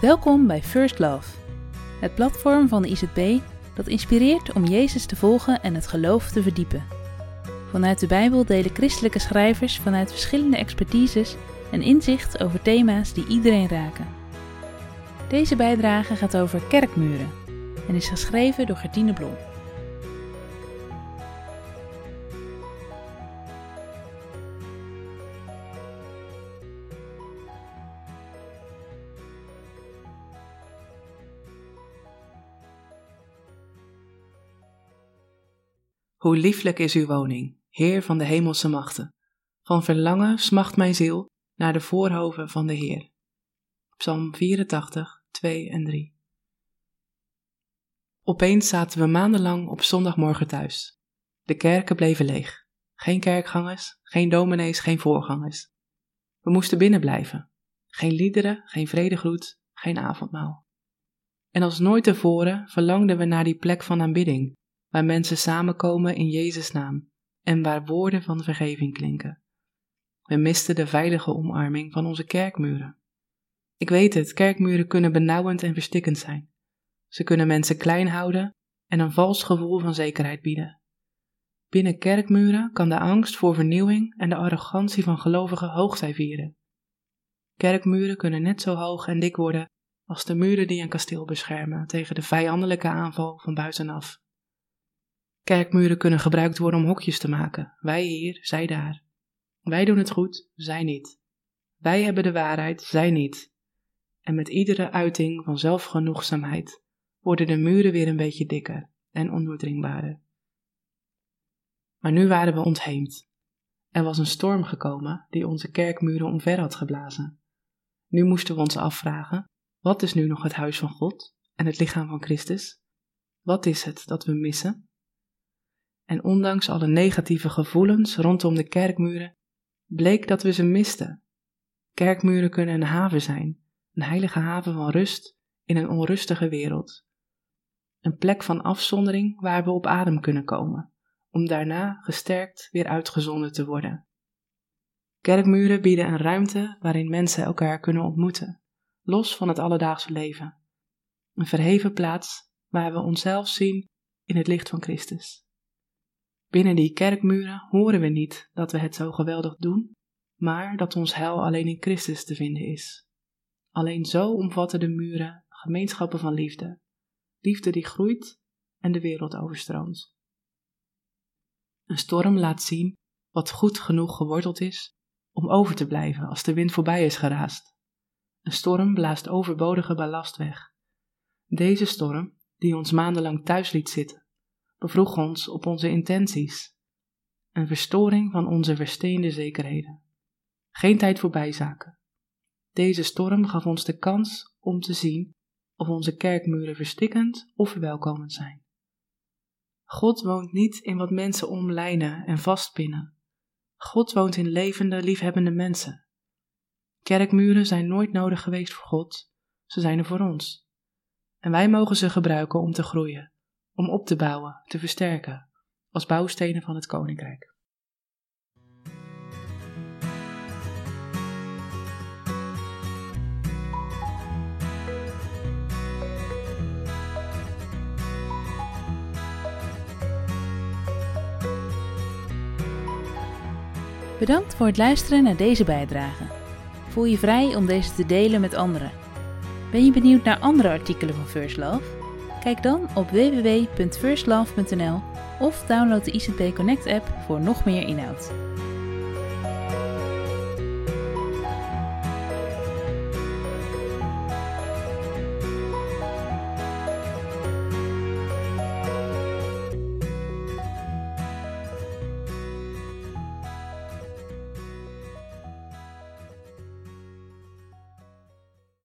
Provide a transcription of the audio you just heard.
Welkom bij First Love, het platform van de IZB dat inspireert om Jezus te volgen en het geloof te verdiepen. Vanuit de Bijbel delen christelijke schrijvers vanuit verschillende expertises een inzicht over thema's die iedereen raken. Deze bijdrage gaat over kerkmuren en is geschreven door Gertine Blom. Hoe lieflijk is uw woning, Heer van de hemelse machten. Van verlangen smacht mijn ziel naar de voorhoven van de Heer. Psalm 84, 2 en 3. Opeens zaten we maandenlang op zondagmorgen thuis. De kerken bleven leeg. Geen kerkgangers, geen dominees, geen voorgangers. We moesten binnen blijven. Geen liederen, geen vredegroet, geen avondmaal. En als nooit tevoren verlangden we naar die plek van aanbidding, waar mensen samenkomen in Jezus' naam en waar woorden van vergeving klinken. We misten de veilige omarming van onze kerkmuren. Ik weet het, kerkmuren kunnen benauwend en verstikkend zijn. Ze kunnen mensen klein houden en een vals gevoel van zekerheid bieden. Binnen kerkmuren kan de angst voor vernieuwing en de arrogantie van gelovigen hoogtij vieren. Kerkmuren kunnen net zo hoog en dik worden als de muren die een kasteel beschermen tegen de vijandelijke aanval van buitenaf. Kerkmuren kunnen gebruikt worden om hokjes te maken. Wij hier, zij daar. Wij doen het goed, zij niet. Wij hebben de waarheid, zij niet. En met iedere uiting van zelfgenoegzaamheid worden de muren weer een beetje dikker en ondoordringbaarder. Maar nu waren we ontheemd. Er was een storm gekomen die onze kerkmuren omver had geblazen. Nu moesten we ons afvragen: wat is nu nog het huis van God en het lichaam van Christus? Wat is het dat we missen? En ondanks alle negatieve gevoelens rondom de kerkmuren, bleek dat we ze misten. Kerkmuren kunnen een haven zijn, een heilige haven van rust in een onrustige wereld. Een plek van afzondering waar we op adem kunnen komen, om daarna gesterkt weer uitgezonden te worden. Kerkmuren bieden een ruimte waarin mensen elkaar kunnen ontmoeten, los van het alledaagse leven. Een verheven plaats waar we onszelf zien in het licht van Christus. Binnen die kerkmuren horen we niet dat we het zo geweldig doen, maar dat ons heil alleen in Christus te vinden is. Alleen zo omvatten de muren gemeenschappen van liefde, liefde die groeit en de wereld overstroomt. Een storm laat zien wat goed genoeg geworteld is om over te blijven als de wind voorbij is geraast. Een storm blaast overbodige ballast weg. Deze storm, die ons maandenlang thuis liet zitten, bevroeg ons op onze intenties. Een verstoring van onze versteende zekerheden. Geen tijd voor bijzaken. Deze storm gaf ons de kans om te zien of onze kerkmuren verstikkend of verwelkomend zijn. God woont niet in wat mensen omlijnen en vastpinnen. God woont in levende, liefhebbende mensen. Kerkmuren zijn nooit nodig geweest voor God, ze zijn er voor ons. En wij mogen ze gebruiken om te groeien, om op te bouwen, te versterken, als bouwstenen van het koninkrijk. Bedankt voor het luisteren naar deze bijdrage. Voel je vrij om deze te delen met anderen. Ben je benieuwd naar andere artikelen van First Love? Kijk dan op www.firstlove.nl of download de ICP Connect app voor nog meer inhoud.